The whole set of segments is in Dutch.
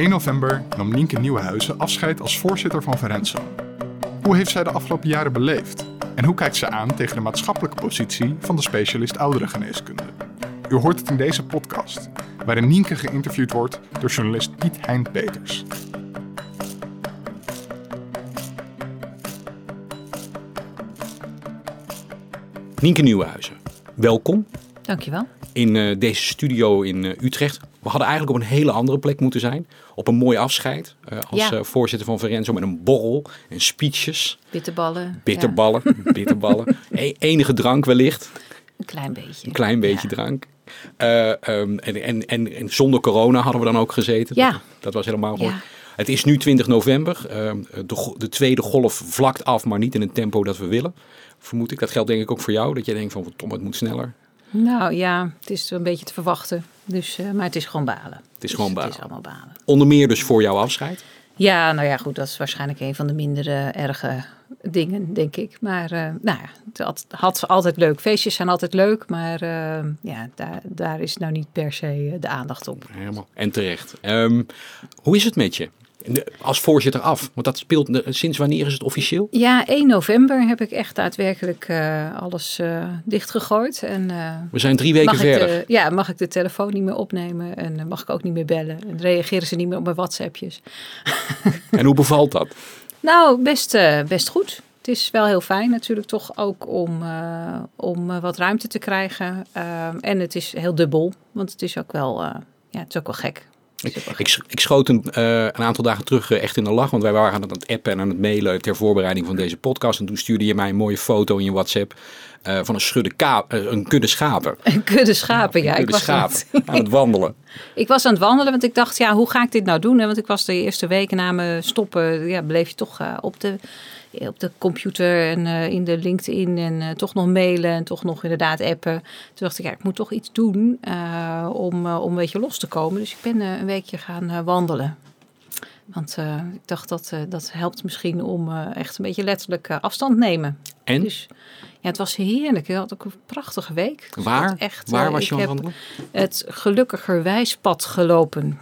1 november nam Nienke Nieuwenhuizen afscheid als voorzitter van Verenzo. Hoe heeft zij de afgelopen jaren beleefd? En hoe kijkt ze aan tegen de maatschappelijke positie van de specialist ouderengeneeskunde? U hoort het in deze podcast, waarin Nienke geïnterviewd wordt door journalist Piet Hein Peters. Nienke Nieuwenhuizen, welkom Dankjewel. in eh, deze studio in eh, Utrecht. We hadden eigenlijk op een hele andere plek moeten zijn. Op een mooi afscheid eh, als Ja. eh, voorzitter van Verenzo met een borrel en speeches, Bitterballen. bitterballen, bitterballen. E- enige drank wellicht, een klein beetje. een klein beetje Ja. drank. Eh, ehm, en, en, en, en zonder corona hadden we dan ook gezeten. Ja. Dat, dat was helemaal goed. Ja. Het is nu 20 november. Ehm, de, de tweede golf vlakt af, maar niet in het tempo dat we willen. Vermoed ik. Dat geldt denk ik ook voor jou. Dat je denkt van, Tom, het moet sneller. Nou ja, het is een beetje te verwachten. Dus, eh, maar het is gewoon balen. Het is Dus gewoon balen. Het is allemaal balen. Onder meer dus voor jouw afscheid. Ja, nou ja, goed. Dat is waarschijnlijk een van de minder eh, erge dingen, denk ik. Maar eh, nou ja, het had, had altijd leuk. Feestjes zijn altijd leuk. Maar ja, daar, daar is nou niet per se de aandacht op. Helemaal. En terecht. Ehm, hoe is het met je? De- Als voorzitter af. Want dat speelt eh, sinds wanneer is het officieel? Ja, 1 november heb ik echt daadwerkelijk eh, alles eh, dichtgegooid. En eh, We zijn drie weken mag ik verder. de, ja, mag ik de telefoon niet meer opnemen en eh, mag ik ook niet meer bellen. En reageren ze niet meer op mijn WhatsAppjes. En hoe bevalt dat? Nou, best, eh, best goed. Het is wel heel fijn natuurlijk toch ook om, eh, om eh, wat ruimte te krijgen. Ehm, en het is heel dubbel, want het is ook wel, eh, ja, het is ook wel gek. Ik, ik schoot een, eh, een aantal dagen terug eh, echt in de lach. Want wij waren aan het appen en aan het mailen ter voorbereiding van deze podcast. En toen stuurde je mij een mooie foto in je WhatsApp. eh, van een, schudde een kudde schapen. Een kudde schapen, ja. Een Ik kudde was, aan het, aan het wandelen. ik was aan het wandelen, want ik dacht, ja, hoe ga ik dit nou doen? hè? Want ik was de eerste weken na me stoppen, ja, bleef je toch op, de, op de computer en eh, in de LinkedIn en eh, toch nog mailen en toch nog inderdaad appen. Toen dacht ik, ja, ik moet toch iets doen eh, om, eh, om een beetje los te komen. Dus ik ben eh, een weekje gaan eh, wandelen. Want eh, ik dacht dat eh, dat helpt misschien om eh, echt een beetje letterlijk eh, afstand nemen. En Dus ja, het was heerlijk. Ik had ook een prachtige week. Dus waar, echt, waar eh, was je aan wandelen? het gelukkigerwijspad gelopen.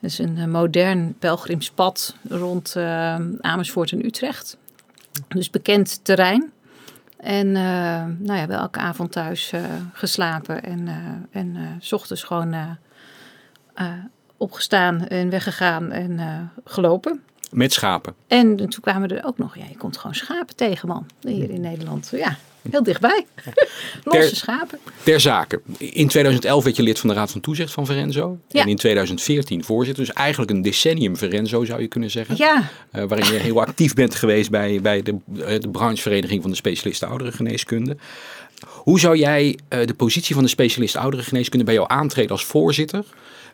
Dat is een eh, modern pelgrimspad rond eh, Amersfoort en Utrecht. Dus bekend terrein. En eh, nou ja, wel elke avond thuis eh, geslapen en, eh, en s ochtends gewoon opgestaan en weggegaan en gelopen. Met schapen. En toen kwamen er ook nog, ja, je komt gewoon schapen tegen, man, hier in Nederland. Ja, heel dichtbij. Losse Ter- schapen. Ter zake. In 2011 werd je lid van de Raad van Toezicht van Verenzo. Ja. En in 2014 voorzitter. Dus eigenlijk een decennium Verenzo zou je kunnen zeggen. Ja, Eh, waarin je heel actief bent geweest bij, bij de, eh, de branchevereniging van de specialisten ouderengeneeskunde. Hoe zou jij eh, de positie van de specialist ouderengeneeskunde bij jou aantreden als voorzitter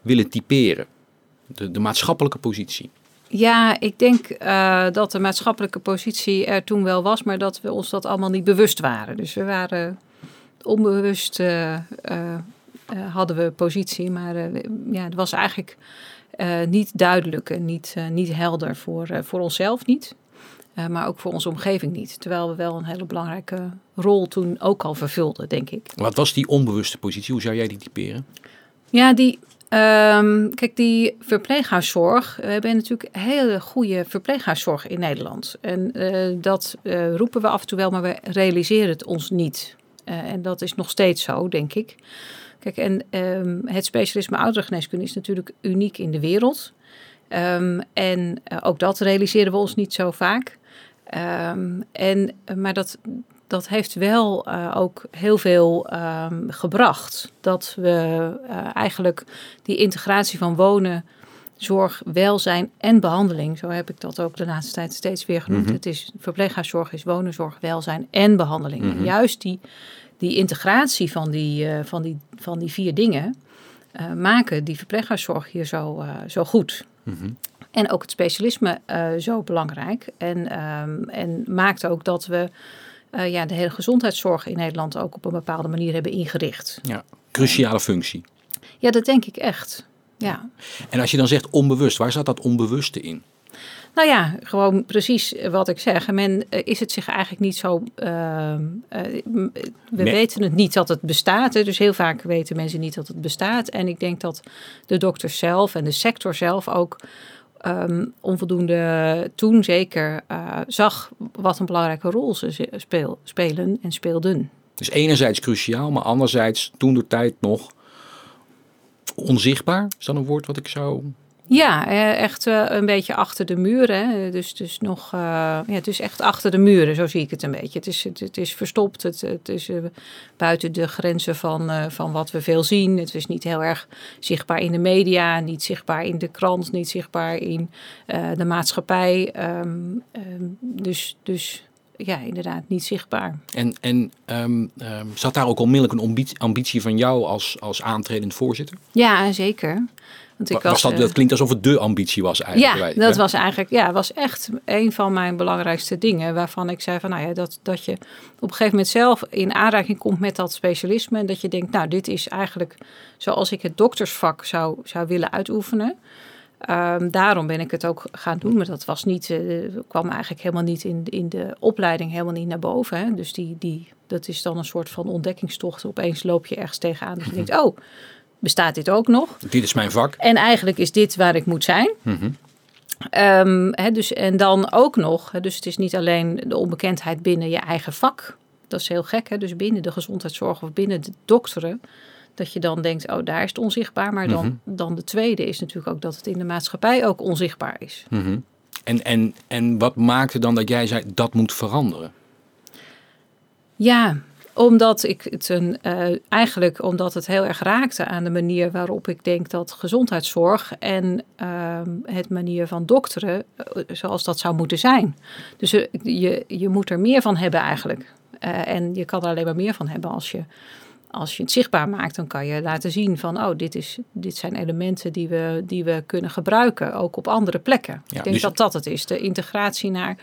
willen typeren? De, de maatschappelijke positie. Ja, ik denk eh, dat de maatschappelijke positie er toen wel was, maar dat we ons dat allemaal niet bewust waren. Dus we waren onbewust, eh, eh, hadden we positie, maar ja, het was eigenlijk niet duidelijk en niet, niet helder voor, voor onszelf niet. maar ook voor onze omgeving niet. Terwijl we wel een hele belangrijke rol toen ook al vervulden, denk ik. Wat was die onbewuste positie? Hoe zou jij die typeren? Ja, die, ehm, kijk, die verpleeghuiszorg. We hebben natuurlijk hele goede verpleeghuiszorg in Nederland. En eh, dat eh, roepen we af en toe wel, maar we realiseren het ons niet. Eh, en dat is nog steeds zo, denk ik. Kijk, en ehm, het specialisme ouderengeneeskunde is natuurlijk uniek in de wereld. Ehm, en eh, ook dat realiseren we ons niet zo vaak. En, eh, maar dat, dat heeft wel eh, ook heel veel ehm, gebracht. Dat we eh, eigenlijk die integratie van wonen, zorg, welzijn en behandeling, zo heb ik dat ook de laatste tijd steeds weer genoemd. Mhm. Het is verpleeghuiszorg is wonen, zorg, welzijn en behandeling. En Mhm. juist die, die integratie van die, eh, van die, van die vier dingen maken die verpleeghuiszorg hier zo, zo goed. Mhm. En ook het specialisme zo belangrijk. En, ehm, en maakt ook dat we eh, ja, de hele gezondheidszorg in Nederland ook op een bepaalde manier hebben ingericht. Ja, cruciale functie. Ja, dat denk ik echt. Ja. En als je dan zegt onbewust, waar zat dat onbewuste in? Nou ja, gewoon precies wat ik zeg. Men eh, is het zich eigenlijk niet zo. ehm, eh, we Nee. weten het niet dat het bestaat. Hè, dus heel vaak weten mensen niet dat het bestaat. En ik denk dat de dokters zelf en de sector zelf ook ehm, onvoldoende toen zeker eh, zag wat een belangrijke rol ze speel, spelen en speelden. Dus enerzijds cruciaal, maar anderzijds toen de tijd nog onzichtbaar. Is dat een woord wat ik zou... Ja, eh, echt eh, een beetje achter de muren. Dus, dus nog, eh, ja, het is echt achter de muren, zo zie ik het een beetje. Het is, het, het is verstopt, het, het is buiten de grenzen van, van wat we veel zien. Het is niet heel erg zichtbaar in de media, niet zichtbaar in de krant, niet zichtbaar in de maatschappij. Ehm, ehm, dus, dus ja, inderdaad, niet zichtbaar. En, en ehm, zat daar ook onmiddellijk een ambitie, ambitie van jou als, als aantredend voorzitter? Ja, zeker. Want ik Wa- was dat, eh, dat klinkt alsof het de ambitie was eigenlijk. Ja, dat hè? was eigenlijk ja, was echt een van mijn belangrijkste dingen. Waarvan ik zei van nou ja, dat, dat je op een gegeven moment zelf in aanraking komt met dat specialisme. En dat je denkt, nou, dit is eigenlijk zoals ik het doktersvak zou, zou willen uitoefenen. Ehm, daarom ben ik het ook gaan doen. Maar dat was niet, eh, kwam eigenlijk helemaal niet in, in de opleiding helemaal niet naar boven. Hè. Dus die, die, dat is dan een soort van ontdekkingstocht. Opeens loop je ergens tegenaan. Dat je denkt, oh, bestaat dit ook nog? Dit is mijn vak. En eigenlijk is dit waar ik moet zijn. Ehm, hè, dus, en dan ook nog, dus het is niet alleen de onbekendheid binnen je eigen vak. Dat is heel gek, hè? dus binnen de gezondheidszorg of binnen de dokteren. Dat je dan denkt, oh daar is het onzichtbaar. Maar dan, dan de tweede is natuurlijk ook dat het in de maatschappij ook onzichtbaar is. Mhm. En, en, en wat maakte dan dat jij zei, dat moet veranderen? Ja, omdat ik het een, eh, eigenlijk omdat het heel erg raakte aan de manier waarop ik denk dat gezondheidszorg en ehm, het manier van dokteren, eh, zoals dat zou moeten zijn. Dus eh, je, je moet er meer van hebben eigenlijk. En je kan er alleen maar meer van hebben als je, als je het zichtbaar maakt. Dan kan je laten zien van, oh, dit, is, dit zijn elementen die we, die we kunnen gebruiken, ook op andere plekken. Ja, ik denk dus- dat dat het is. De integratie naar,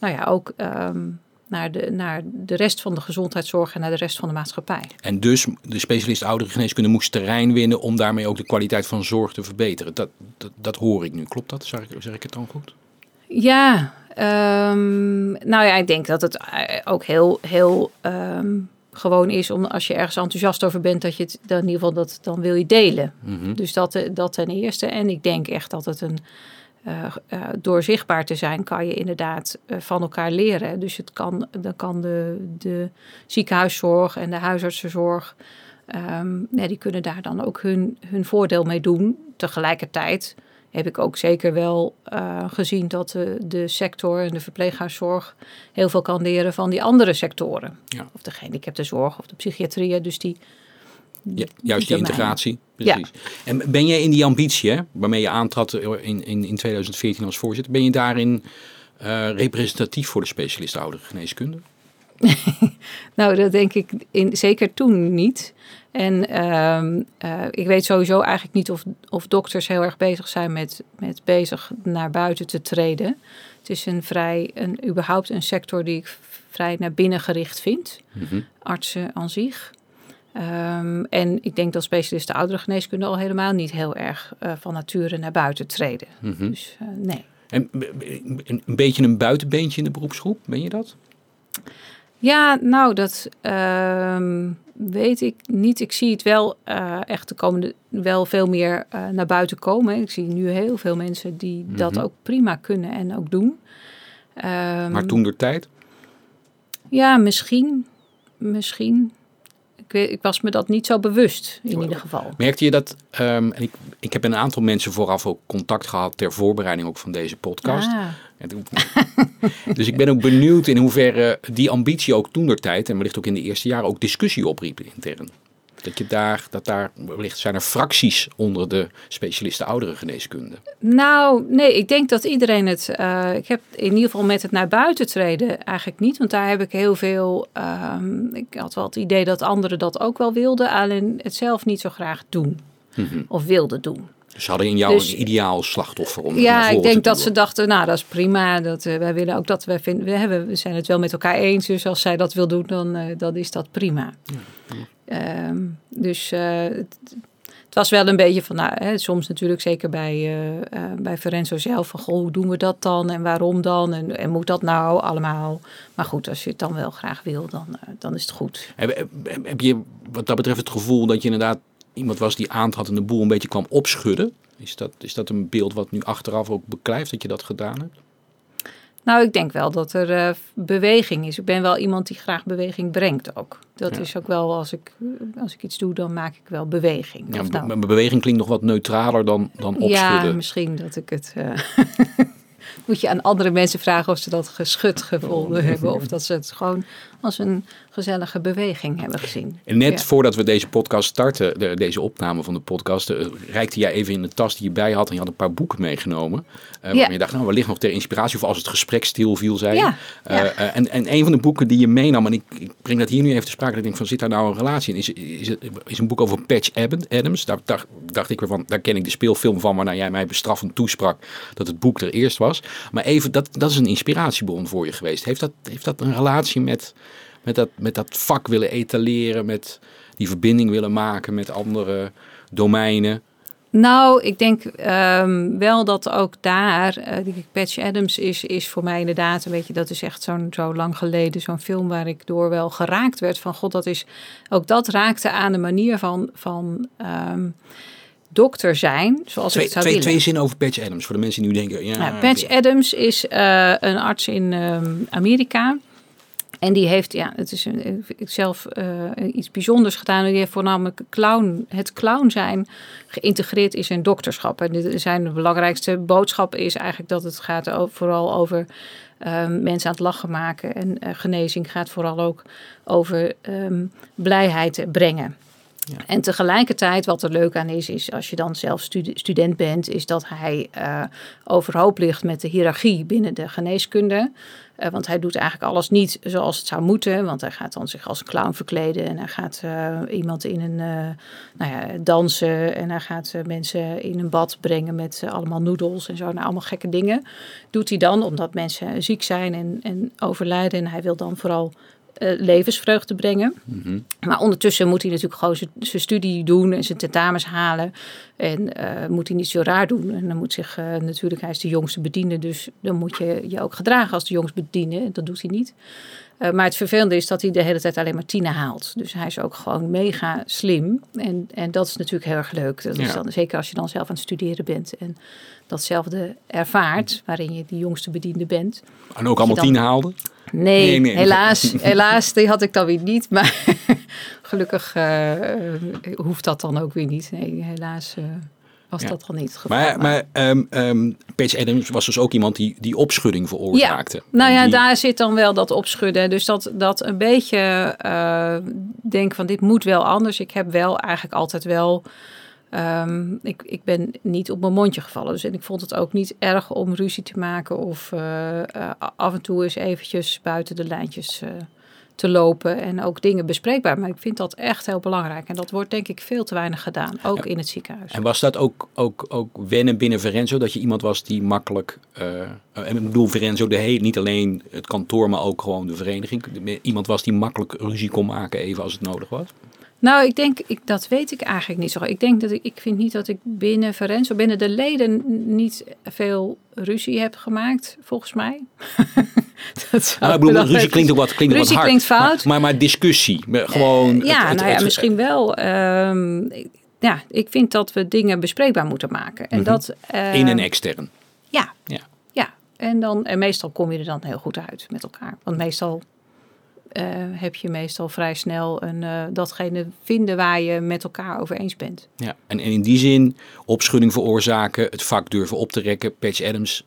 nou ja, ook ehm, naar, de, naar de rest van de gezondheidszorg en naar de rest van de maatschappij. En dus de specialist ouderengeneeskunde moest terrein winnen om daarmee ook de kwaliteit van zorg te verbeteren. Dat, dat, dat hoor ik nu. Klopt dat? Zeg ik, zeg ik het dan goed? Ja, ehm, nou ja, ik denk dat het eh, ook heel, heel ehm, gewoon is om als je ergens enthousiast over bent, dat je het dan in ieder geval dat dan wil je delen. Mhm. Dus dat, eh, dat ten eerste. En ik denk echt dat het een. Eh, eh, door zichtbaar te zijn, kan je inderdaad eh, van elkaar leren. Dus het kan, dan kan de, de ziekenhuiszorg en de huisartsenzorg. ja, die kunnen daar dan ook hun, hun voordeel mee doen. Tegelijkertijd heb ik ook zeker wel gezien dat de, de sector en de verpleeghuiszorg heel veel kan leren van die andere sectoren. Ja. Of de gehandicaptenzorg of de psychiatrie. Dus die, Ja, juist die integratie. Precies. En ben jij in die ambitie, hè, waarmee je aantrad in, in, in 2014 als voorzitter, ben je daarin eh, representatief voor de specialisten ouderengeneeskunde? Nou, dat denk ik in, zeker toen niet. En ehm, eh, ik weet sowieso eigenlijk niet of, of dokters heel erg bezig zijn met, met bezig naar buiten te treden. Het is een vrij, een, überhaupt een sector die ik vrij naar binnen gericht vind. Mhm. Artsen aan zich. Ehm, en ik denk dat specialisten ouderengeneeskunde al helemaal niet heel erg eh, van nature naar buiten treden. Mhm. Dus eh, nee. En b- een, een beetje een buitenbeentje in de beroepsgroep, ben je dat? Ja, nou, dat ehm, weet ik niet. Ik zie het wel eh, echt de komende wel veel meer eh, naar buiten komen. Ik zie nu heel veel mensen die dat Mhm. ook prima kunnen en ook doen. Ehm, Maar toen de tijd? Ja, misschien. Misschien. Ik, ik was me dat niet zo bewust, in ieder geval. Merkte je dat, ehm, en ik, ik heb een aantal mensen vooraf ook contact gehad ter voorbereiding ook van deze podcast. Ah, dus ik ben ook benieuwd in hoeverre die ambitie ook toen der tijd, en wellicht ook in de eerste jaren, ook discussie opriep intern. Dat je daar, dat daar, wellicht zijn er fracties onder de specialisten ouderengeneeskunde. Nou, nee, ik denk dat iedereen het. eh, ik heb in ieder geval met het naar buiten treden eigenlijk niet. Want daar heb ik heel veel. ehm, ik had wel het idee dat anderen dat ook wel wilden, alleen het zelf niet zo graag doen. Mhm. Of wilden doen. Ze hadden in jou Dus- een ideaal slachtoffer om Ja, ik denk dat ze dachten, nou, dat is prima. Dat, eh, wij willen ook dat wij vinden. We, hebben, we zijn het wel met elkaar eens. Dus als zij dat wil doen, dan, eh, dan is dat prima. Ehm, dus eh, het- het was wel een beetje van, nou, hè, soms natuurlijk zeker bij, uh, uh, bij Ferenzo zelf, van goh, hoe doen we dat dan en waarom dan en, en moet dat nou allemaal? Maar goed, als je het dan wel graag wil, dan, uh, dan is het goed. Heb, heb, je wat dat betreft het gevoel dat je inderdaad iemand was die aantrad en de boel een beetje kwam opschudden? Is dat, is dat een beeld wat nu achteraf ook beklijft dat je dat gedaan hebt? Nou, ik denk wel dat er uh, beweging is. Ik ben wel iemand die graag beweging brengt ook. Dat ja. is ook wel, als ik, als ik iets doe, dan maak ik wel beweging. Ja, nou, be beweging klinkt nog wat neutraler dan, dan opschudden. Ja, misschien dat ik het... Uh, moet je aan andere mensen vragen of ze dat geschud gevonden hebben. Of dat ze het gewoon als een gezellige beweging hebben gezien. En net ja. voordat we deze podcast starten, de, deze opname van de podcast, uh, reikte jij even in de tas die je bij had en je had een paar boeken meegenomen. Uh, ja. je dacht, nou, wellicht nog ter inspiratie of als het gesprek stil viel, zei ja. Uh, en, en een van de boeken die je meenam, en ik, ik breng dat hier nu even te sprake, dat ik denk van, zit daar nou een relatie in? Is, is, is een boek over Patch Adams. Daar dacht, dacht ik weer van, daar ken ik de speelfilm van, waarna jij mij bestraffend toesprak dat het boek er eerst was. Maar even, dat, dat is een inspiratiebron voor je geweest. Heeft dat, heeft dat een relatie met met dat, met dat vak willen etaleren, met die verbinding willen maken met andere domeinen? Nou, ik denk um, wel dat ook daar, uh, ik, Patch Adams is, is voor mij inderdaad een beetje, dat is echt zo'n zo lang geleden, zo'n film waar ik door wel geraakt werd van, god, dat is, ook dat raakte aan de manier van, van um, dokter zijn, zoals twee, ik zou twee, willen. Twee zinnen over Patch Adams, voor de mensen die nu denken, ja. Nou, Patch Adams is uh, een arts in um, Amerika. En die heeft, ja, het is zelf uh, iets bijzonders gedaan. Die heeft voornamelijk clown, het clown zijn geïntegreerd in zijn dokterschap. En zijn belangrijkste boodschap is eigenlijk dat het gaat vooral over um, mensen aan het lachen maken. En uh, genezing gaat vooral ook over um, blijheid brengen. En tegelijkertijd, wat er leuk aan is, is als je dan zelf student bent, is dat hij uh, overhoop ligt met de hiërarchie binnen de geneeskunde. Uh, want hij doet eigenlijk alles niet zoals het zou moeten. Want hij gaat dan zich als een clown verkleden. En hij gaat uh, iemand in een nou ja, dansen. En hij gaat mensen in een bad brengen met allemaal noedels en zo. Nou, allemaal gekke dingen. Doet hij dan omdat mensen ziek zijn en, en overlijden. En hij wil dan vooral uh, levensvreugde brengen. Mm -hmm. Maar ondertussen moet hij natuurlijk gewoon zijn studie doen en zijn tentamens halen. En uh, moet hij niet zo raar doen. En dan moet zich uh, natuurlijk, hij is de jongste bediende, dus dan moet je je ook gedragen als de jongste bediende. Dat doet hij niet. Uh, maar het vervelende is dat hij de hele tijd alleen maar tienen haalt. Dus hij is ook gewoon mega slim. En, en dat is natuurlijk heel erg leuk. Dat is dan, zeker als je dan zelf aan het studeren bent en datzelfde ervaart, waarin je die jongste bediende bent. En ook allemaal dan... tien haalde? Nee, nee, nee, helaas, helaas, die had ik dan weer niet. Maar gelukkig uh, hoeft dat dan ook weer niet. Nee, helaas uh, was ja. dat dan niet het geval. Maar, maar um, um, Patch Adams was dus ook iemand die, die opschudding veroorzaakte. Ja. Nou ja, die... daar zit dan wel dat opschudden. Dus dat, dat een beetje uh, denk van dit moet wel anders. Ik heb wel eigenlijk altijd wel... Um, ik, ik ben niet op mijn mondje gevallen. Dus en ik vond het ook niet erg om ruzie te maken of uh, uh, af en toe eens eventjes buiten de lijntjes te lopen en ook dingen bespreekbaar. Maar ik vind dat echt heel belangrijk. En dat wordt denk ik veel te weinig gedaan, ook ja. in het ziekenhuis. En was dat ook, ook, ook wennen binnen Verenzo, dat je iemand was die makkelijk, en ik bedoel Verenzo, de hele, niet alleen het kantoor, maar ook gewoon de vereniging. Iemand was die makkelijk ruzie kon maken even als het nodig was? Nou, ik denk, ik, dat weet ik eigenlijk niet zo. Ik denk dat ik, ik vind niet dat ik binnen Verenzo, binnen de leden niet veel ruzie heb gemaakt, volgens mij. dat nou, ik bedoel, ruzie klinkt ook wat, klinkt ruzie wat hard. klinkt fout. Maar, maar, maar discussie, gewoon. Uh, ja, het, het, nou ja, het, misschien wel. Um, ja, ik vind dat we dingen bespreekbaar moeten maken. En mm -hmm. dat, uh, In en extern. Ja. ja. Ja. En, dan, en meestal kom je er dan heel goed uit met elkaar. Want meestal uh, heb je meestal vrij snel een, uh, datgene vinden waar je met elkaar over eens bent. Ja, en, en in die zin opschudding veroorzaken, het vak durven op te rekken. Patch Adams,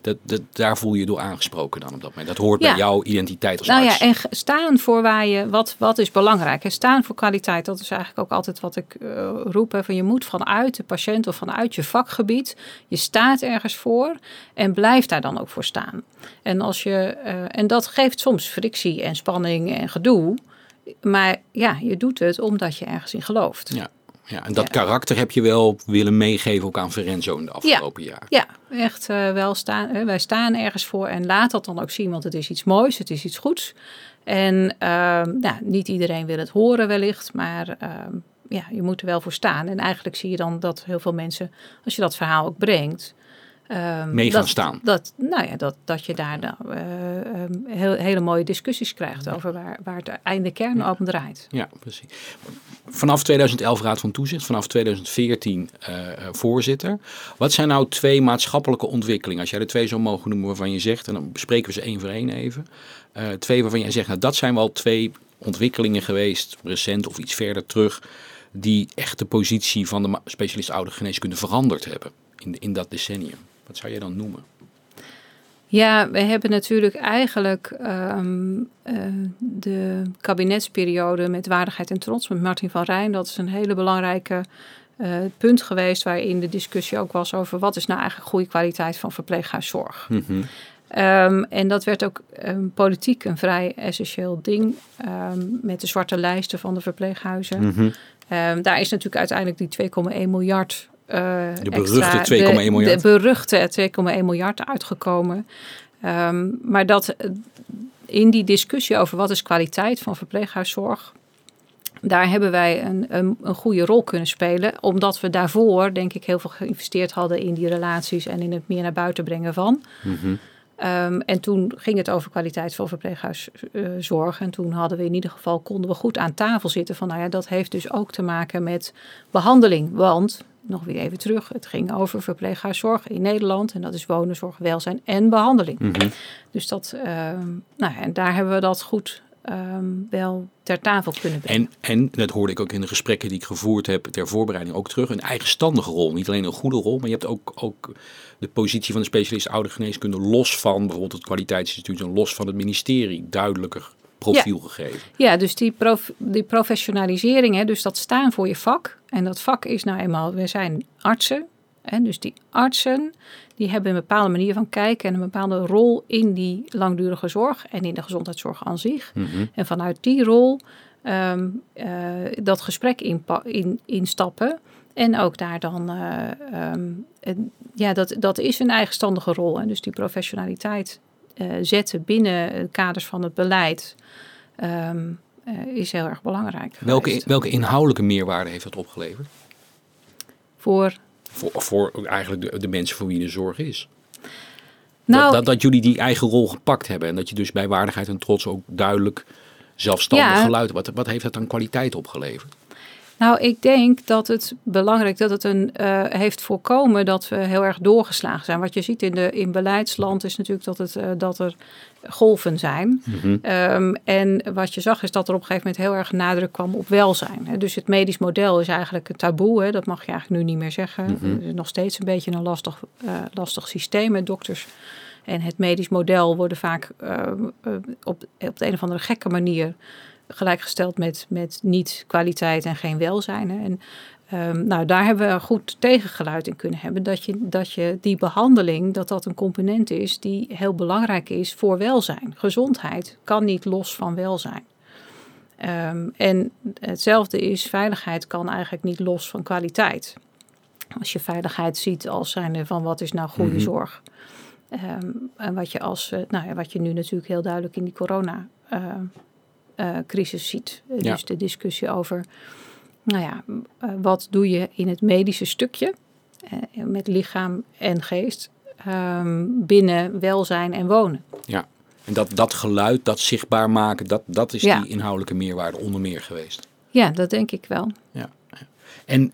dat, dat, daar voel je je door aangesproken dan op dat moment. Dat hoort ja. bij jouw identiteit als nou arts. Ja, en staan voor waar je, wat, wat is belangrijk. En staan voor kwaliteit, dat is eigenlijk ook altijd wat ik uh, roep. Hè, van je moet vanuit de patiënt of vanuit je vakgebied, je staat ergens voor en blijf daar dan ook voor staan. En, als je, uh, en dat geeft soms frictie en spanning en gedoe. Maar ja, je doet het omdat je ergens in gelooft. Ja. Ja, en dat ja. karakter heb je wel willen meegeven ook aan Verenzo in de afgelopen ja. jaren. Ja, echt uh, wel staan. Uh, wij staan ergens voor en laat dat dan ook zien, want het is iets moois, het is iets goeds. En uh, nou, niet iedereen wil het horen wellicht, maar ja, je moet er wel voor staan. En eigenlijk zie je dan dat heel veel mensen, als je dat verhaal ook brengt, um, mee gaan dat, staan. Dat, nou ja, dat, dat je daar uh, heel, hele mooie discussies krijgt over waar, waar het einde kern ja. om draait. Ja, precies. Vanaf 2011 Raad van Toezicht, vanaf 2014 uh, voorzitter. Wat zijn nou twee maatschappelijke ontwikkelingen? Als jij de twee zou mogen noemen waarvan je zegt, en dan bespreken we ze één voor één even. Uh, twee waarvan jij zegt, nou dat zijn wel twee ontwikkelingen geweest, recent of iets verder terug, die echt de positie van de specialist oude geneeskunde veranderd hebben in, in dat decennium. Wat zou je dan noemen? Ja, we hebben natuurlijk eigenlijk um, uh, de kabinetsperiode met waardigheid en trots met Martin van Rijn. Dat is een hele belangrijke uh, punt geweest waarin de discussie ook was over wat is nou eigenlijk goede kwaliteit van verpleeghuiszorg. Mm -hmm. um, en dat werd ook um, politiek een vrij essentieel ding met de zwarte lijsten van de verpleeghuizen. Mm -hmm. daar is natuurlijk uiteindelijk die 2,1 miljard de beruchte 2,1 miljard. De beruchte 2,1 miljard uitgekomen. Um, maar dat in die discussie over wat is kwaliteit van verpleeghuiszorg, daar hebben wij een, een, een, goede rol kunnen spelen. Omdat we daarvoor, denk ik, heel veel geïnvesteerd hadden in die relaties en in het meer naar buiten brengen van. Mm -hmm. um, en toen ging het over kwaliteit van verpleeghuiszorg. En toen hadden we in ieder geval, konden we goed aan tafel zitten van, nou ja, dat heeft dus ook te maken met behandeling. Want nog weer even terug. Het ging over verpleeghuiszorg in Nederland. En dat is wonen, zorg, welzijn en behandeling. Mm -hmm. Dus dat, uh, nou, en daar hebben we dat goed um, wel ter tafel kunnen brengen. En, en, dat hoorde ik ook in de gesprekken die ik gevoerd heb ter voorbereiding ook terug, een eigenstandige rol. Niet alleen een goede rol, maar je hebt ook, ook de positie van de specialist oude geneeskunde los van bijvoorbeeld het kwaliteitsinstituut en los van het ministerie duidelijker profiel ja. gegeven. Ja, dus die, prof, die professionalisering, hè, dus dat staan voor je vak. En dat vak is nou eenmaal, we zijn artsen. Hè, dus die artsen, die hebben een bepaalde manier van kijken en een bepaalde rol in die langdurige zorg en in de gezondheidszorg aan zich. Mm -hmm. En vanuit die rol um, uh, dat gesprek in, in, instappen. En ook daar dan, uh, um, en, ja, dat, dat is een eigenstandige rol. Hè. Dus die professionaliteit zetten binnen kaders van het beleid um, uh, is heel erg belangrijk. Welke, welke inhoudelijke meerwaarde heeft dat opgeleverd? Voor? Voor, voor eigenlijk de, de mensen voor wie de zorg is. Nou, dat, dat, dat, jullie die eigen rol gepakt hebben en dat je dus bij waardigheid en trots ook duidelijk zelfstandig ja, geluid. Wat, wat heeft dat dan kwaliteit opgeleverd? Nou, ik denk dat het belangrijk dat het een uh, heeft voorkomen dat we heel erg doorgeslagen zijn. Wat je ziet in, de, in beleidsland is natuurlijk dat, het, uh, dat er golven zijn. Mm -hmm. um, en wat je zag is dat er op een gegeven moment heel erg nadruk kwam op welzijn. Dus het medisch model is eigenlijk een taboe. Hè. Dat mag je eigenlijk nu niet meer zeggen. Mm -hmm. Het is nog steeds een beetje een lastig, uh, lastig systeem dokters. En het medisch model worden vaak op, op de een of andere gekke manier gelijkgesteld met, met niet kwaliteit en geen welzijn. Hè. En um, nou, daar hebben we goed tegengeluid in kunnen hebben. Dat je, dat je die behandeling, dat dat een component is die heel belangrijk is voor welzijn. Gezondheid kan niet los van welzijn. Um, en hetzelfde is, veiligheid kan eigenlijk niet los van kwaliteit. Als je veiligheid ziet als zijnde van wat is nou goede mm -hmm. zorg. Um, en wat je, als, nou ja, wat je nu natuurlijk heel duidelijk in die corona uh, uh, crisis ziet. Ja. Dus de discussie over, nou ja, uh, wat doe je in het medische stukje met lichaam en geest um, binnen welzijn en wonen. Ja, en dat, dat geluid, dat zichtbaar maken, dat, dat is ja. die inhoudelijke meerwaarde onder meer geweest. Ja, dat denk ik wel. Ja. En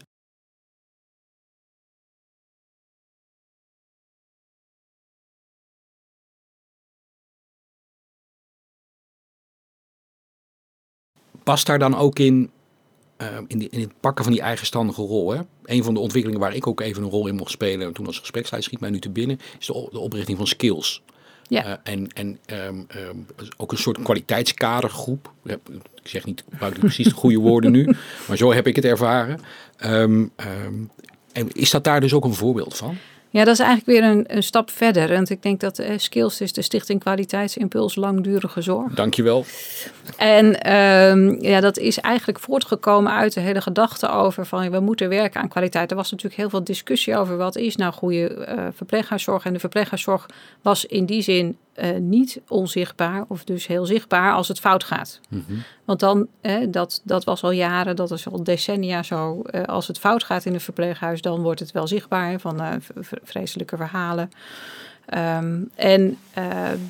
past daar dan ook in, uh, in, die, in, het pakken van die eigenstandige rol? Hè? Een van de ontwikkelingen waar ik ook even een rol in mocht spelen, toen als gespreksleider schiet mij nu te binnen, is de, de oprichting van skills. Ja. Uh, en en um, um, ook een soort kwaliteitskadergroep. Ik zeg niet, gebruik niet precies de goede woorden nu, maar zo heb ik het ervaren. Um, en is dat daar dus ook een voorbeeld van? Ja, dat is eigenlijk weer een, een stap verder. Want ik denk dat uh, Skills is de Stichting Kwaliteitsimpuls Langdurige Zorg. Dankjewel. En um, ja, dat is eigenlijk voortgekomen uit de hele gedachte over van we moeten werken aan kwaliteit. Er was natuurlijk heel veel discussie over wat is nou goede uh, verpleeghuiszorg. En de verpleeghuiszorg was in die zin eh, niet onzichtbaar of dus heel zichtbaar als het fout gaat. Mhm. Want dan, eh, dat, dat was al jaren, dat is al decennia zo. eh, als het fout gaat in een verpleeghuis, dan wordt het wel zichtbaar hè, van eh, vreselijke verhalen. Ehm, en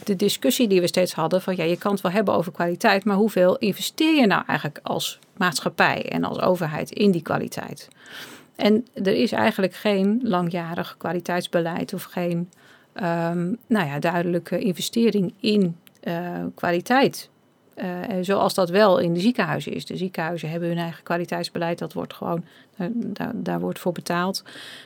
de discussie die we steeds hadden van ja, je kan het wel hebben over kwaliteit, maar hoeveel investeer je nou eigenlijk als maatschappij en als overheid in die kwaliteit? En er is eigenlijk geen langjarig kwaliteitsbeleid of geen ehm, nou ja, duidelijke investering in eh, kwaliteit. Eh, zoals dat wel in de ziekenhuizen is. De ziekenhuizen hebben hun eigen kwaliteitsbeleid. Dat wordt gewoon, daar, daar, daar wordt voor betaald.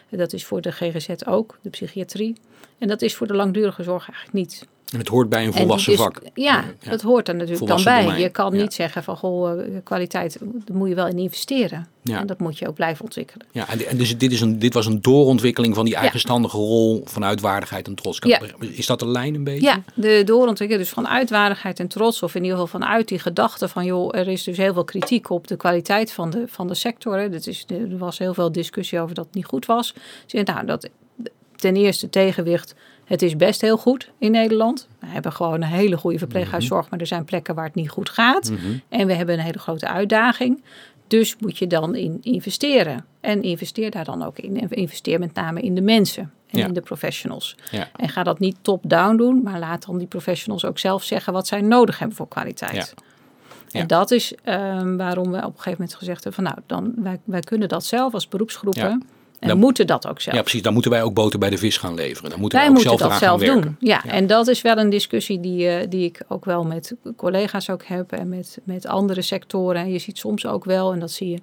Dat is voor de GGZ ook, de psychiatrie. En dat is voor de langdurige zorg eigenlijk niet. En het hoort bij een volwassen vak. Ja, Ja. dat hoort er natuurlijk dan bij. domein, Je kan ja. niet zeggen van goh, eh, kwaliteit, daar moet je wel in investeren. Ja. En dat moet je ook blijven ontwikkelen. Ja, en dus dit, is een, dit was een doorontwikkeling van die eigenstandige rol vanuit waardigheid en trots. Is dat de lijn een beetje? Ja, de doorontwikkeling dus vanuit waardigheid en trots, of in ieder geval vanuit die gedachte van joh, er is dus heel veel kritiek op de kwaliteit van de, van de sector. Hè. Dat is, er was heel veel discussie over dat het niet goed was. Dus, nou, dat, ten eerste tegenwicht, het is best heel goed in Nederland. We hebben gewoon een hele goede verpleeghuiszorg, maar er zijn plekken waar het niet goed gaat. Mhm. En we hebben een hele grote uitdaging. Dus moet je dan in investeren. En investeer daar dan ook in. En investeer met name in de mensen en Ja. in de professionals. Ja. En ga dat niet top-down doen, maar laat dan die professionals ook zelf zeggen wat zij nodig hebben voor kwaliteit. Ja. Ja. En dat is ehm, waarom we op een gegeven moment gezegd hebben van nou, dan, wij, wij kunnen dat zelf als beroepsgroepen. Ja. En Dan- moeten dat ook zelf. Ja, precies. Dan moeten wij ook boter bij de vis gaan leveren. Dan moeten Wij wij ook moeten zelf dat zelf gaan doen. Ja, en dat is wel een discussie die, eh, die ik ook wel met collega's ook heb en met, met andere sectoren. En je ziet soms ook wel, en dat zie je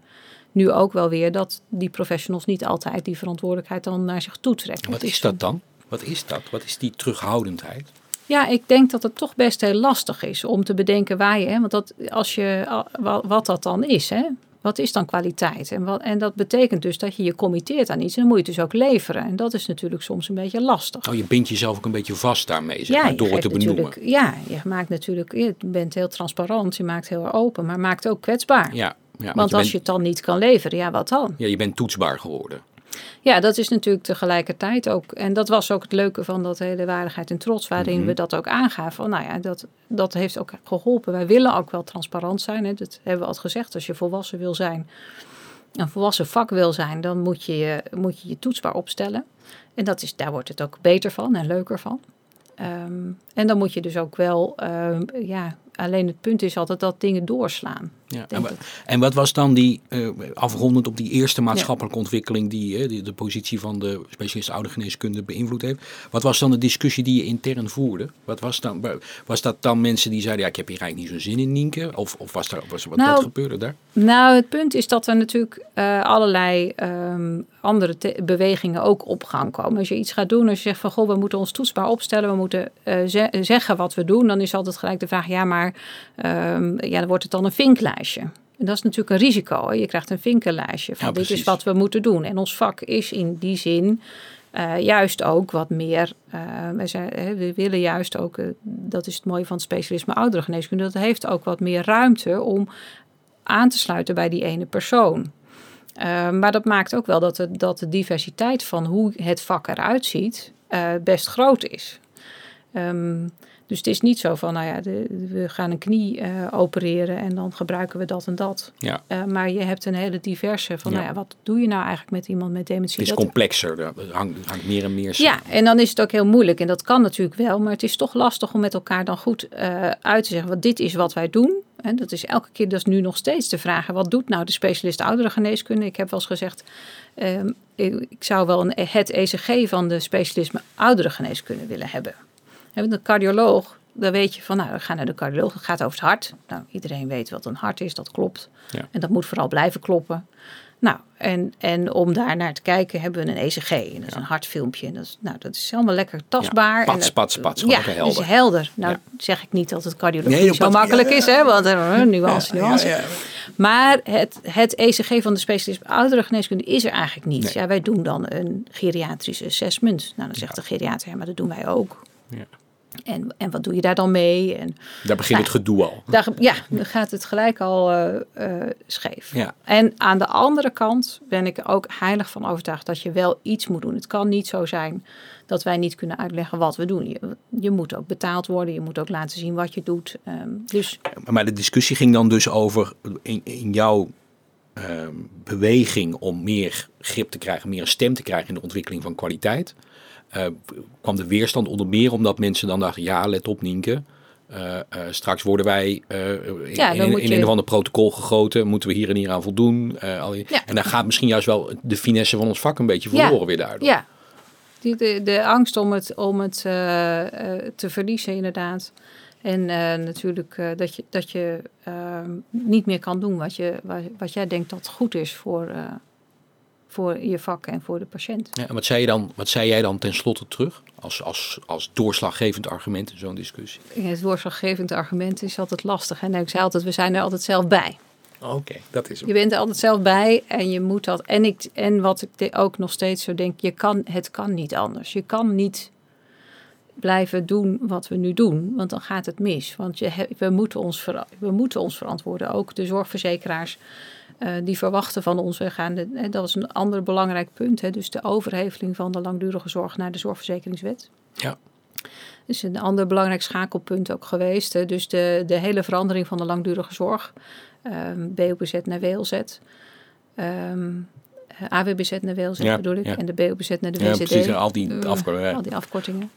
nu ook wel weer, dat die professionals niet altijd die verantwoordelijkheid dan naar zich toe trekken. Wat is dat dan? Wat is dat? Wat is die terughoudendheid? Ja, ik denk dat het toch best heel lastig is om te bedenken waar je, hè, want dat, als je, wat dat dan is, hè? Wat is dan kwaliteit? En, wat, en dat betekent dus dat je je committeert aan iets en dan moet je het dus ook leveren. En dat is natuurlijk soms een beetje lastig. Oh, je bindt jezelf ook een beetje vast daarmee, zeg ja, maar, door het te benoemen. Ja, je maakt natuurlijk, je bent heel transparant, je maakt heel open, maar maakt ook kwetsbaar. Ja, ja want, want je, als bent, je het dan niet kan leveren, ja, wat dan? ja, je bent toetsbaar geworden. Ja, dat is natuurlijk tegelijkertijd ook. En dat was ook het leuke van dat hele waardigheid en trots, waarin Mhm. we dat ook aangaven. Van, nou ja, dat, dat heeft ook geholpen. Wij willen ook wel transparant zijn. Hè. Dat hebben we al gezegd. Als je volwassen wil zijn, een volwassen vak wil zijn, dan moet je je, moet je, je toetsbaar opstellen. En dat is, daar wordt het ook beter van en leuker van. Ehm, en dan moet je dus ook wel, ehm, ja, alleen het punt is altijd dat dingen doorslaan. Ja. En, wa- dat- en wat was dan die, eh, afrondend op die eerste maatschappelijke ontwikkeling die, eh, die de positie van de specialist oudergeneeskunde beïnvloed heeft. Wat was dan de discussie die je intern voerde? Wat was, dan, wa- was dat dan mensen die zeiden, ja, ik heb hier eigenlijk niet zo'n zin in, Nienke? Of, of was daar, was, wat, Nou, wat gebeurde daar? Nou, het punt is dat er natuurlijk eh, allerlei ehm, andere bewegingen ook op gang komen. Als je iets gaat doen, als je zegt van goh, we moeten ons toetsbaar opstellen, we moeten ze- zeggen wat we doen, dan is altijd gelijk de vraag, ja, maar ehm, ja, dan wordt het dan een En dat is natuurlijk een risico. Hè? Je krijgt een vinkenlijstje van Ja, dit is wat we moeten doen. En ons vak is in die zin eh, juist ook wat meer. eh, we, zijn, we willen juist ook, eh, dat is het mooie van het specialisme ouderengeneeskunde, dat heeft ook wat meer ruimte om aan te sluiten bij die ene persoon. Maar dat maakt ook wel dat de, dat de diversiteit van hoe het vak eruit ziet best groot is. Ehm, dus het is niet zo van, nou ja, de- we gaan een knie eh, opereren en dan gebruiken we dat en dat. Ja. Eh, maar je hebt een hele diverse van, Ja. nou ja, wat doe je nou eigenlijk met iemand met dementie? Het is Dat- complexer, er hangt, hangt meer en meer ja, samen. en dan is het ook heel moeilijk. En dat kan natuurlijk wel, maar het is toch lastig om met elkaar dan goed eh, uit te zeggen. Want dit is wat wij doen. En dat is elke keer, dat is nu nog steeds de vraag. Wat doet nou de specialist ouderengeneeskunde? Ik heb wel eens gezegd, ehm, ik, zou wel een, het ECG van de specialisme ouderengeneeskunde willen hebben. Een cardioloog, dan weet je van, nou, we gaan naar de cardioloog. Het gaat over het hart. Nou, iedereen weet wat een hart is, dat klopt. Ja. En dat moet vooral blijven kloppen. Nou, en, en om daar naar te kijken hebben we een ECG. En dat is een hartfilmpje. En dat is, nou, dat is helemaal lekker tastbaar. Ja, pats, en dat- pats, pats, Ja, lekker dat is helder. helder. Nou Ja. zeg ik niet dat het cardiologie Nee, zo makkelijk ja, ja, is, hè? Want uh, nuance, nuance. Ja, ja, Maar het, het ECG van de specialist ouderengeneeskunde is er eigenlijk niet. Nee. Ja, wij doen dan een geriatrisch assessment. Nou, dan zegt de geriater, ja, maar dat doen wij ook. Ja. En, en wat doe je daar dan mee? En Daar begint Ja. het gedoe al. daar, ja, dan gaat het gelijk al eh, eh, scheef. Ja. En aan de andere kant ben ik ook heilig van overtuigd dat je wel iets moet doen. Het kan niet zo zijn dat wij niet kunnen uitleggen wat we doen. Je, je moet ook betaald worden, je moet ook laten zien wat je doet. Ehm, dus Maar de discussie ging dan dus over in, in jouw ehm, beweging om meer grip te krijgen, meer een stem te krijgen in de ontwikkeling van kwaliteit. Eh, kwam de weerstand onder meer omdat mensen dan dachten, ja, let op Nienke. eh, eh, straks worden wij in, Ja, in, in een of ander protocol gegoten. Moeten we hier en hier aan voldoen. al die- Ja. En dan gaat misschien juist wel de finesse van ons vak een beetje Ja. verloren weer daardoor. ja, die, de, de angst om het, om het te verliezen inderdaad. En natuurlijk dat je, dat je ehm, niet meer kan doen wat, je, wat, wat jij denkt dat goed is voor, voor je vak en voor de patiënt. Ja, en wat zei, je dan, wat zei jij dan tenslotte terug als, als, als doorslaggevend argument in zo'n discussie? Het doorslaggevend argument is altijd lastig. En ik zei altijd, we zijn er altijd zelf bij. Oké, dat is Je bent er altijd zelf bij en je moet dat. En, ik, en wat ik ook nog steeds zo denk, je kan, het kan niet anders. Je kan niet blijven doen wat we nu doen, want dan gaat het mis. Want je, we, moeten ons we moeten ons verantwoorden. Ook de zorgverzekeraars eh, die verwachten van ons. We gaan de, hè, dat is een ander belangrijk punt. Hè, dus de overheveling van de langdurige zorg naar de zorgverzekeringswet. Ja. is een ander belangrijk schakelpunt ook geweest. Hè. Dus de, de hele verandering van de langdurige zorg. ehm BOBZ naar WLZ. ehm AWBZ naar WLZ Ja, bedoel ik. ja. En de BOBZ naar de Ja, WZD. precies. Al die Eh, afkortingen. al die afkortingen.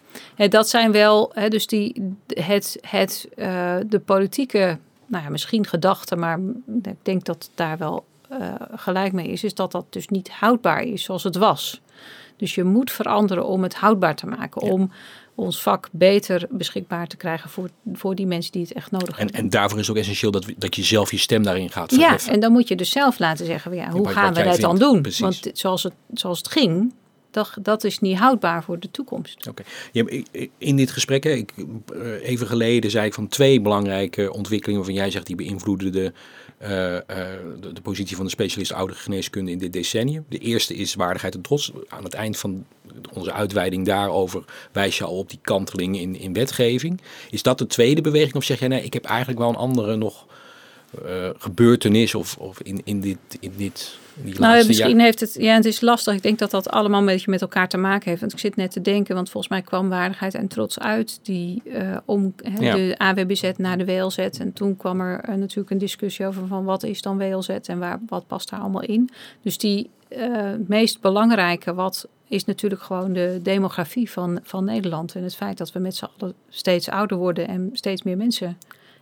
Dat zijn wel, hè, dus die, het, het, eh, de politieke, nou ja, misschien gedachten, maar ik denk dat het daar wel eh, gelijk mee is, is dat dat dus niet houdbaar is zoals het was. Dus je moet veranderen om het houdbaar te maken, om ons vak beter beschikbaar te krijgen voor, voor die mensen die het echt nodig En, hebben. en daarvoor is het ook essentieel dat, dat je zelf je stem daarin gaat Ja, verheffen. en dan moet je dus zelf laten zeggen, ja, hoe gaan we dat dan doen? precies. Want zoals het, zoals het ging, dat, dat is niet houdbaar voor de toekomst. Oké. In dit gesprek, ik, eh, even geleden, zei ik van twee belangrijke ontwikkelingen waarvan jij zegt die beïnvloeden de, eh, eh, de, de positie van de specialist oudere geneeskunde in dit decennium. De eerste is waardigheid en trots. Aan het eind van onze uitweiding daarover wijs je al op die kanteling in, in wetgeving. Is dat de tweede beweging of zeg jij nee, ik heb eigenlijk wel een andere nog eh, gebeurtenis of, of in, in dit, in dit in die Nou, misschien jaar? heeft het, ja, het is lastig. Ik denk dat dat allemaal een beetje met elkaar te maken heeft. Want ik zit net te denken, want volgens mij kwam waardigheid en trots uit die eh, om Ja. de AWBZ naar de WLZ. En toen kwam er eh, natuurlijk een discussie over van wat is dan WLZ en waar, wat past daar allemaal in. Dus die meest belangrijke, wat is natuurlijk gewoon de demografie van, van Nederland. En het feit dat we met z'n allen steeds ouder worden en steeds meer mensen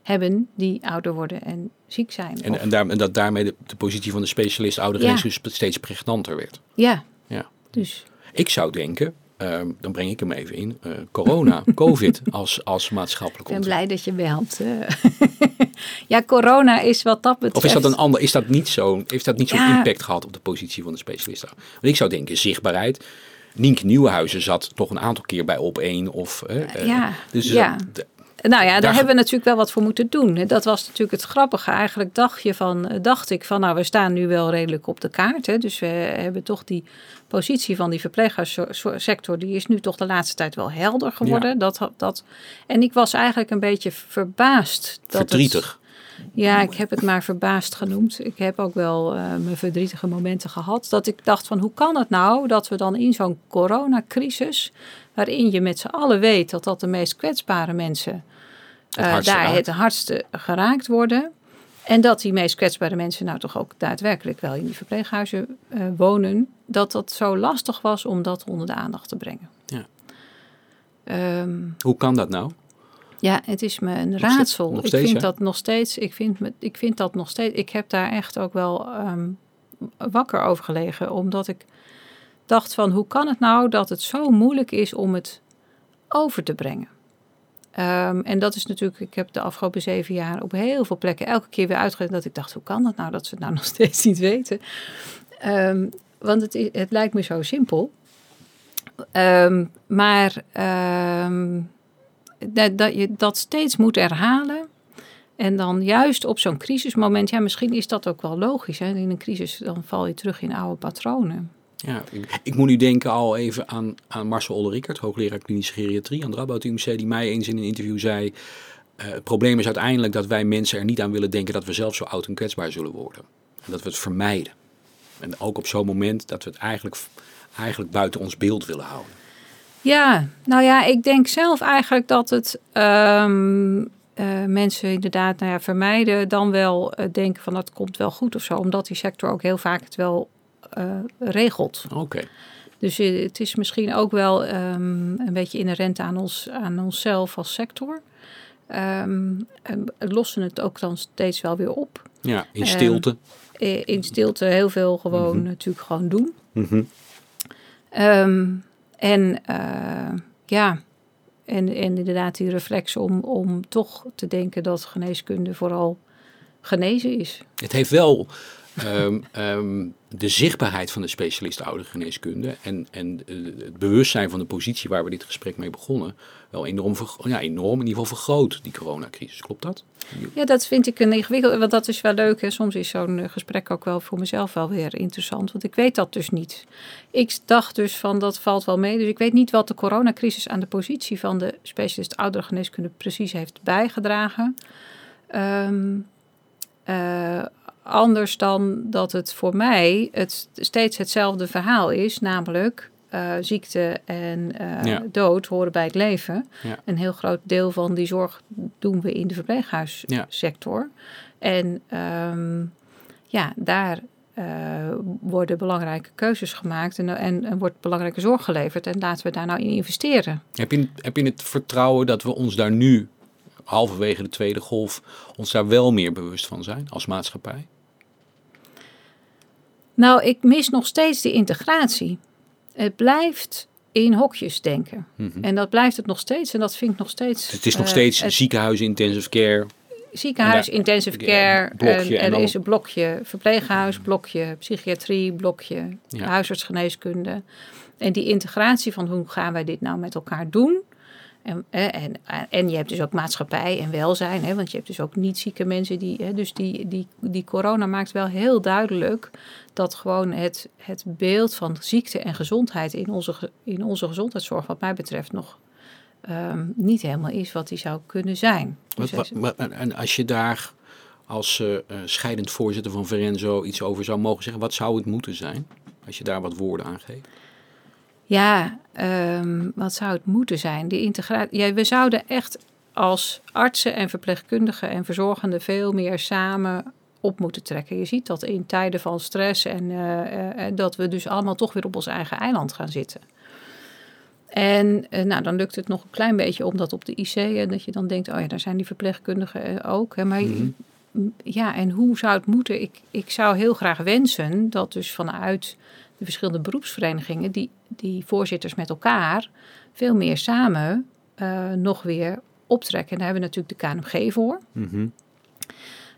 hebben die ouder worden en ziek zijn. En, Of- en, daar, en dat daarmee de, de positie van de specialist Ja. geneeskunde steeds pregnanter werd. ja, Ja. dus Ik zou denken, ehm, dan breng ik hem even in, eh, corona, covid als, als maatschappelijk Ik ben blij dat je belt. eh. ja, corona is wat dat betreft. Of is dat een ander, is dat niet zo, heeft dat niet zo'n Ja. impact gehad op de positie van de specialist? Want ik zou denken, zichtbaarheid. Nienke Nieuwenhuizen zat toch een aantal keer bij op één of. eh, eh, Ja, dus ja. dat- Nou ja, daar, Daar- hebben we natuurlijk wel wat voor moeten doen. Dat was natuurlijk het grappige. Eigenlijk dacht, je van, eh, dacht ik van, nou, we staan nu wel redelijk op de kaart. Hè. Dus we hebben toch die positie van die verpleeghuissector, die is nu toch de laatste tijd wel helder geworden. Dat, dat, en ik was eigenlijk een beetje verbaasd. Dat het- verdrietig. Ja, ik heb het maar verbaasd genoemd. Ik heb ook wel eh, mijn verdrietige momenten gehad. Dat ik dacht van hoe kan het nou dat we dan in zo'n coronacrisis... waarin je met z'n allen weet dat dat de meest kwetsbare mensen... Het eh, daar raakt. het hardste geraakt worden... En dat die meest kwetsbare mensen nou toch ook daadwerkelijk wel in die verpleeghuizen eh, wonen. Dat dat zo lastig was om dat onder de aandacht te brengen. Ja. Ehm, Hoe kan dat nou? ja, het is me een Nog raadsel. steeds- ik vind hè? dat nog steeds. Ik vind, me, ik vind dat nog steeds. Ik heb daar echt ook wel ehm, wakker over gelegen. Omdat ik dacht van hoe kan het nou dat het zo moeilijk is om het over te brengen. Ehm, en dat is natuurlijk, ik heb de afgelopen zeven jaar op heel veel plekken elke keer weer uitgelegd dat ik dacht, hoe kan dat nou dat ze het nou nog steeds niet weten? Ehm, want het, het lijkt me zo simpel. Ehm, maar dat, dat je dat steeds moet herhalen. En dan juist op zo'n crisismoment, ja, misschien is dat ook wel logisch. Hè? In een crisis dan val je terug in oude patronen. Ja, ik, ik moet nu denken al even aan, aan Marcel Olderikert, hoogleraar klinische geriatrie aan de Radboud UMC, die mij eens in een interview zei, eh, het probleem is uiteindelijk dat wij mensen er niet aan willen denken dat we zelf zo oud en kwetsbaar zullen worden. En dat we het vermijden. En ook op zo'n moment dat we het eigenlijk, eigenlijk buiten ons beeld willen houden. Ja, nou ja, ik denk zelf eigenlijk dat het ehm, eh, mensen inderdaad nou ja, vermijden, dan wel eh, denken van dat komt wel goed of zo, omdat die sector ook heel vaak het wel regelt. Oké. Dus eh, het is misschien ook wel ehm, een beetje inherent aan, ons, aan onszelf als sector. En we lossen het ook dan steeds wel weer op. Ja, in stilte. Eh, In stilte heel veel gewoon Mhm. natuurlijk gewoon doen. Mhm. Ehm, en eh, ja, en, en inderdaad die reflex om, om toch te denken dat geneeskunde vooral genezen is. Het heeft wel ehm, ehm, de zichtbaarheid van de specialist oudergeneeskunde en, en eh, het bewustzijn van de positie waar we dit gesprek mee begonnen, wel enorm, vergro- ja, enorm in ieder geval vergroot, die coronacrisis. Klopt dat? Ja, dat vind ik een ingewikkeld, want dat is wel leuk. Hè. Soms is zo'n eh, gesprek ook wel voor mezelf wel weer interessant, want ik weet dat dus niet. Ik dacht dus van dat valt wel mee, dus ik weet niet wat de coronacrisis aan de positie van de specialist oudergeneeskunde precies heeft bijgedragen. Ehm, eh, anders dan dat het voor mij het steeds hetzelfde verhaal is, namelijk eh, ziekte en eh, Ja. dood horen bij het leven. Ja. Een heel groot deel van die zorg doen we in de verpleeghuissector. En ehm, ja, daar worden belangrijke keuzes gemaakt en, en, en wordt belangrijke zorg geleverd. En laten we daar nou in investeren. Heb je, heb je het vertrouwen dat we ons daar nu, halverwege de tweede golf, ons daar wel meer bewust van zijn als maatschappij? Nou, ik mis nog steeds die integratie. Het blijft in hokjes denken. Mhm. En dat blijft het nog steeds. En dat vind ik nog steeds. Het is nog eh, steeds ziekenhuis, intensive care. ziekenhuis, daar- intensive care. blokje en en er is een blokje verpleeghuis, blokje psychiatrie, blokje Ja. huisartsgeneeskunde. En die integratie van hoe gaan wij dit nou met elkaar doen? En, en, en je hebt dus ook maatschappij en welzijn, hè, want je hebt dus ook niet zieke mensen. Die, hè, dus die, die, die corona maakt wel heel duidelijk dat gewoon het, het beeld van ziekte en gezondheid in onze, in onze gezondheidszorg, wat mij betreft, nog ehm, niet helemaal is wat die zou kunnen zijn. Dus wat- wat- en als je daar als eh, eh, scheidend voorzitter van Verenzo iets over zou mogen zeggen, wat zou het moeten zijn? Als je daar wat woorden aan geeft. Ja, ehm, wat zou het moeten zijn? Die integratie. Ja, we zouden echt als artsen en verpleegkundigen en verzorgenden veel meer samen op moeten trekken. Je ziet dat in tijden van stress en eh, eh, eh, dat we dus allemaal toch weer op ons eigen eiland gaan zitten. En nou, dan lukt het nog een klein beetje om dat op de IC, en dat je dan denkt, oh ja, daar zijn die verpleegkundigen ook. Hè, maar Mhm. ja, en hoe zou het moeten? Ik, ik zou heel graag wensen dat dus vanuit de verschillende beroepsverenigingen, die, die voorzitters met elkaar, veel meer samen eh, nog weer optrekken. En daar hebben we natuurlijk de KNMG voor. Mhm.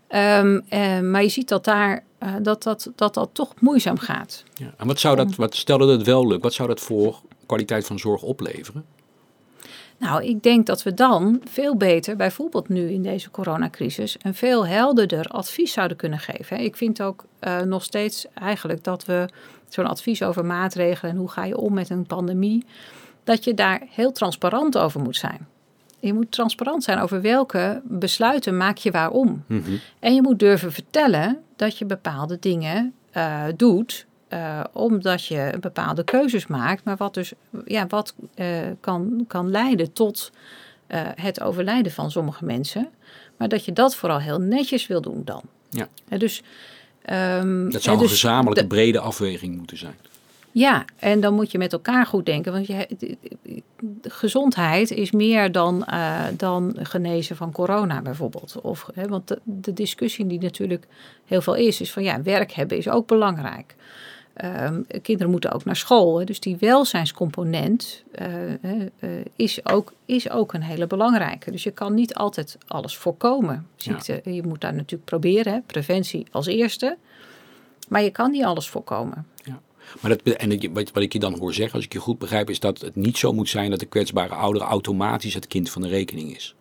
Ehm, eh, maar je ziet dat daar eh, dat, dat, dat dat toch moeizaam gaat. Ja. En wat zou dat, wat, stel dat het wel lukt, wat zou dat voor kwaliteit van zorg opleveren? Nou, ik denk dat we dan veel beter, bijvoorbeeld nu in deze coronacrisis, een veel helderder advies zouden kunnen geven. Ik vind ook eh, nog steeds eigenlijk dat we zo'n advies over maatregelen en hoe ga je om met een pandemie, dat je daar heel transparant over moet zijn. Je moet transparant zijn over welke besluiten maak je waarom. Mhm. En je moet durven vertellen dat je bepaalde dingen eh, doet. Eh, omdat je bepaalde keuzes maakt. Maar wat dus ja, wat, eh, kan, kan leiden tot eh, het overlijden van sommige mensen. Maar dat je dat vooral heel netjes wil doen dan. Ja. Dus, ehm, Dat zou een dus gezamenlijke de- brede afweging moeten zijn. ja, en dan moet je met elkaar goed denken. Want je, gezondheid is meer dan, dan genezen van corona bijvoorbeeld. Of, hè, want de, de discussie die natuurlijk heel veel is, is van ja, werk hebben is ook belangrijk. Ehm, kinderen moeten ook naar school. Hè, dus die welzijnscomponent eh, eh, is, ook, is ook een hele belangrijke. Dus je kan niet altijd alles voorkomen. Ziekte, Je moet daar natuurlijk proberen, hè, preventie als eerste. Maar je kan niet alles voorkomen. Maar dat, en wat, wat ik je dan hoor zeggen, als ik je goed begrijp, is dat het niet zo moet zijn dat de kwetsbare ouder automatisch het kind van de rekening is.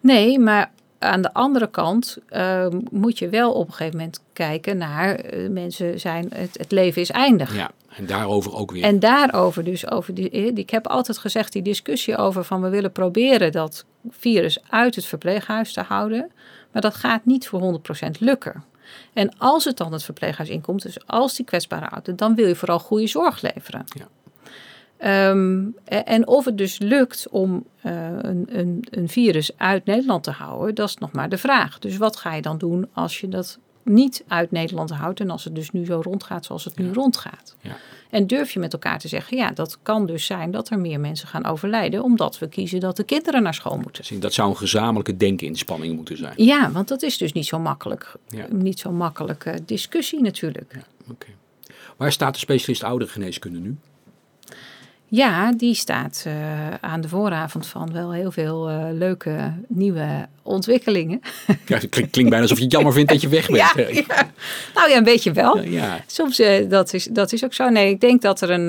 Nee, maar aan de andere kant uh, moet je wel op een gegeven moment kijken naar uh, mensen zijn, het, het, leven is eindig. Ja, en daarover ook weer. En daarover dus, over die, ik heb altijd gezegd, die discussie over van we willen proberen dat virus uit het verpleeghuis te houden. Maar dat gaat niet voor 100% lukken. En als het dan het verpleeghuis inkomt, dus als die kwetsbare ouderen, dan wil je vooral goede zorg leveren. Ja. Um, en of het dus lukt om uh, een, een, een, virus uit Nederland te houden, dat is nog maar de vraag. Dus wat ga je dan doen als je dat niet uit Nederland houdt en als het dus nu zo rondgaat zoals het ja. nu rondgaat? Ja. En durf je met elkaar te zeggen, ja, dat kan dus zijn dat er meer mensen gaan overlijden, omdat we kiezen dat de kinderen naar school moeten. Dat zou een gezamenlijke denkeninspanning moeten zijn. Ja, want dat is dus niet zo makkelijk. Ja. Niet zo makkelijke discussie natuurlijk. Ja, okay. Waar staat de specialist ouderengeneeskunde nu? Ja, die staat uh, aan de vooravond van wel heel veel uh, leuke nieuwe ontwikkelingen. Ja, het klinkt, klinkt, bijna alsof je het jammer vindt dat je weg bent. Ja, ja. Nou ja, een beetje wel. Ja. Soms, uh, dat, is, dat is ook zo. Nee, ik denk dat er een,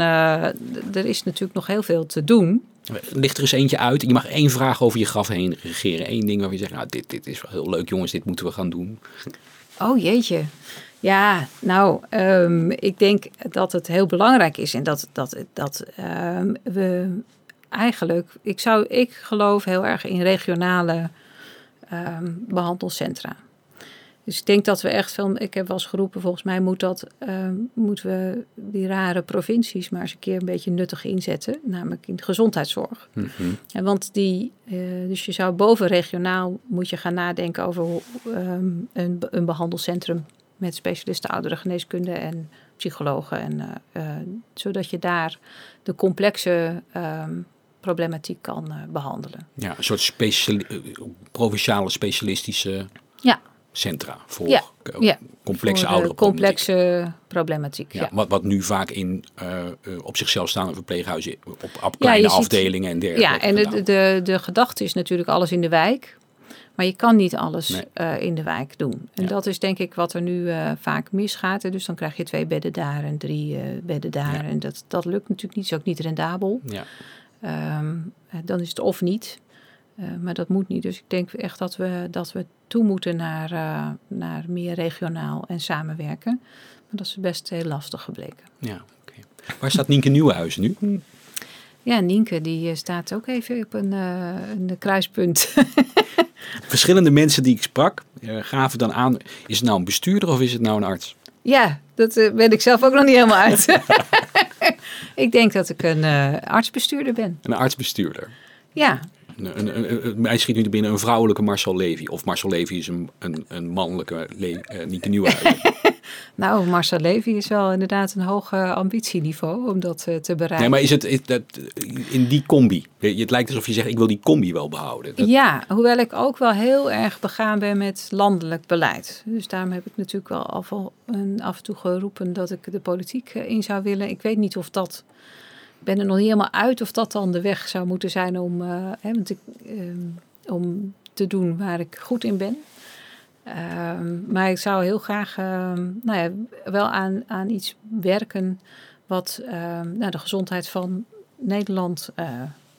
er is natuurlijk nog heel veel te doen. Ligt er eens eentje uit. Je mag één vraag over je graf heen regeren. Eén ding waar je zegt, nou, dit, dit is wel heel leuk jongens, dit moeten we gaan doen. Oh jeetje. Ja, nou, um, ik denk dat het heel belangrijk is en dat, dat, dat um, we eigenlijk, ik, zou, ik geloof heel erg in regionale um, behandelcentra. Dus ik denk dat we echt veel, ik heb wel eens geroepen, volgens mij moet dat, moeten we die rare provincies maar eens een keer een beetje nuttig inzetten, namelijk in de gezondheidszorg. Mm -hmm. En want die, uh, dus je zou boven regionaal moet je gaan nadenken over een, een behandelcentrum met specialisten ouderengeneeskunde en psychologen. En, uh, uh, zodat je daar de complexe um, problematiek kan uh, behandelen. Ja, een soort speciali provinciale specialistische ja. centra voor ja. Ja. complexe ouderen complexe problematiek. Ja, Ja, Wat, wat nu vaak in op zichzelf staande verpleeghuizen, op, kleine ziet- afdelingen en dergelijke. Ja, en de, de, de gedachte is natuurlijk alles in de wijk. Maar je kan niet alles Nee. eh, in de wijk doen. En Ja. dat is denk ik wat er nu eh, vaak misgaat. hè. Dus dan krijg je twee bedden daar en drie eh, bedden daar. Ja. En dat, dat lukt natuurlijk niet. is ook niet rendabel. Ja. Ehm, eh, dan is het of niet. Eh, maar dat moet niet. Dus ik denk echt dat we, dat we toe moeten naar, eh, naar meer regionaal en samenwerken. Maar dat is best heel lastig gebleken. ja oké. Waar staat Nienke Nieuwenhuizen nu? Ja, Nienke die eh, staat ook even op een, eh, een kruispunt. Verschillende mensen die ik sprak eh, gaven dan aan, is het nou een bestuurder of is het nou een arts? ja, dat ben ik zelf ook nog niet helemaal uit. ik denk dat ik een artsbestuurder ben. Een artsbestuurder. Ja, Een, een, een, een- mij schiet nu binnen een vrouwelijke Marcel Levy. Of Marcel Levy is een, een, een mannelijke Le, eh, Nienke Nieuwenhuizen. nou, Marcel Levy is wel inderdaad een hoog eh, ambitieniveau om dat eh, te bereiken. Nee, maar is het is dat, in die combi? Het lijkt alsof je zegt, ik wil die combi wel behouden. Dat- Ja, hoewel ik ook wel heel erg begaan ben met landelijk beleid. Dus daarom heb ik natuurlijk wel af, en af en toe geroepen dat ik de politiek in zou willen. Ik weet niet of dat. Ik ben er nog niet helemaal uit of dat dan de weg zou moeten zijn om, eh, hè, want ik, ehm, om te doen waar ik goed in ben. Ehm, maar ik zou heel graag ehm, nou ja, wel aan, aan iets werken wat nou, de gezondheid van Nederland eh,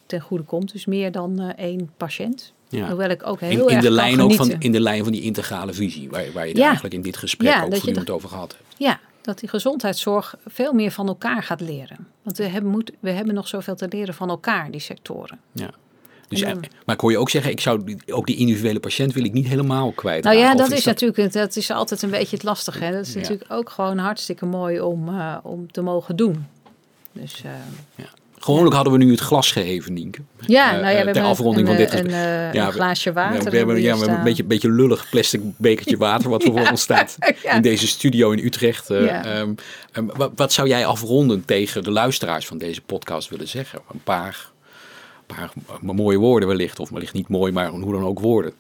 ten goede komt. Dus meer dan eh, één patiënt. Ja. Hoewel ik ook heel In, erg de lijn ook van, in de lijn van die integrale visie, waar, waar je het Ja. eigenlijk in dit gesprek Ja, ook je voortdurend over gehad hebt. Ja, dat die gezondheidszorg veel meer van elkaar gaat leren. Want we hebben, moet, we hebben nog zoveel te leren van elkaar, die sectoren. Ja. Dus, dan- eh, maar ik hoor je ook zeggen, ik zou ook die individuele patiënt wil ik niet helemaal kwijt. Nou ja, dat is, dat- natuurlijk dat is altijd een beetje het lastige. Hè? Dat is Ja. natuurlijk ook gewoon hartstikke mooi om, eh, om te mogen doen. Dus eh, Gewoonlijk hadden we nu het glas geheven, Nienke. ja, Eh, nou ja, eh, we ter hebben afronding een, van dit een, eh, Ja, een glaasje water. Ja, we hebben, hier ja, we hebben een beetje, beetje lullig plastic bekertje water wat voor ons staat in deze studio in Utrecht. Eh, ehm, ehm, wat, wat zou jij afrondend tegen de luisteraars van deze podcast willen zeggen? Een paar, een paar mooie woorden wellicht, of wellicht niet mooi, maar hoe dan ook woorden.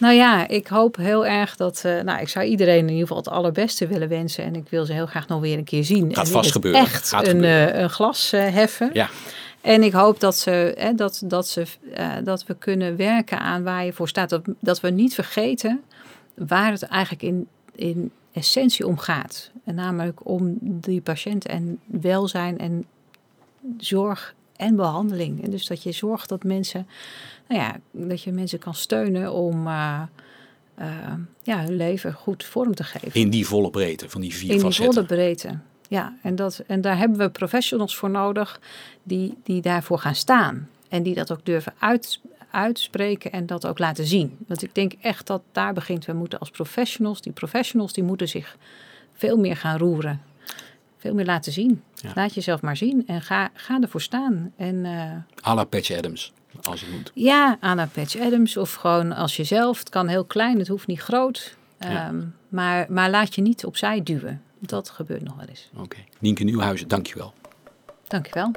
Nou ja, ik hoop heel erg dat. eh, nou, ik zou iedereen in ieder geval het allerbeste willen wensen. En ik wil ze heel graag nog weer een keer zien. Gaat en vast gebeuren. Echt Gaat een, gebeuren. eh, een glas eh, heffen. Ja, En ik hoop dat, ze, hè, dat, dat, ze, dat we kunnen werken aan waar je voor staat. Dat, dat we niet vergeten waar het eigenlijk in, in essentie om gaat. En namelijk om die patiënt en welzijn en zorg en behandeling. En dus dat je zorgt dat mensen, nou ja, dat je mensen kan steunen om uh, uh, ja, hun leven goed vorm te geven. In die volle breedte van die vier In facetten. die volle breedte. Ja, en, dat, en daar hebben we professionals voor nodig die, die daarvoor gaan staan. En die dat ook durven uit, uitspreken en dat ook laten zien. Want ik denk echt dat daar begint. We moeten als professionals, die professionals, die moeten zich veel meer gaan roeren. Veel meer laten zien. Ja. Laat jezelf maar zien en ga, ga ervoor staan. En, uh, à la Patch Adams, als het moet. Ja, la Patch Adams of gewoon als jezelf. Het kan heel klein, het hoeft niet groot. Ja. Um, maar, maar laat je niet opzij duwen. Dat gebeurt nog wel eens. Oké. Okay. Nienke Nieuwhuizen, dankjewel. Dankjewel.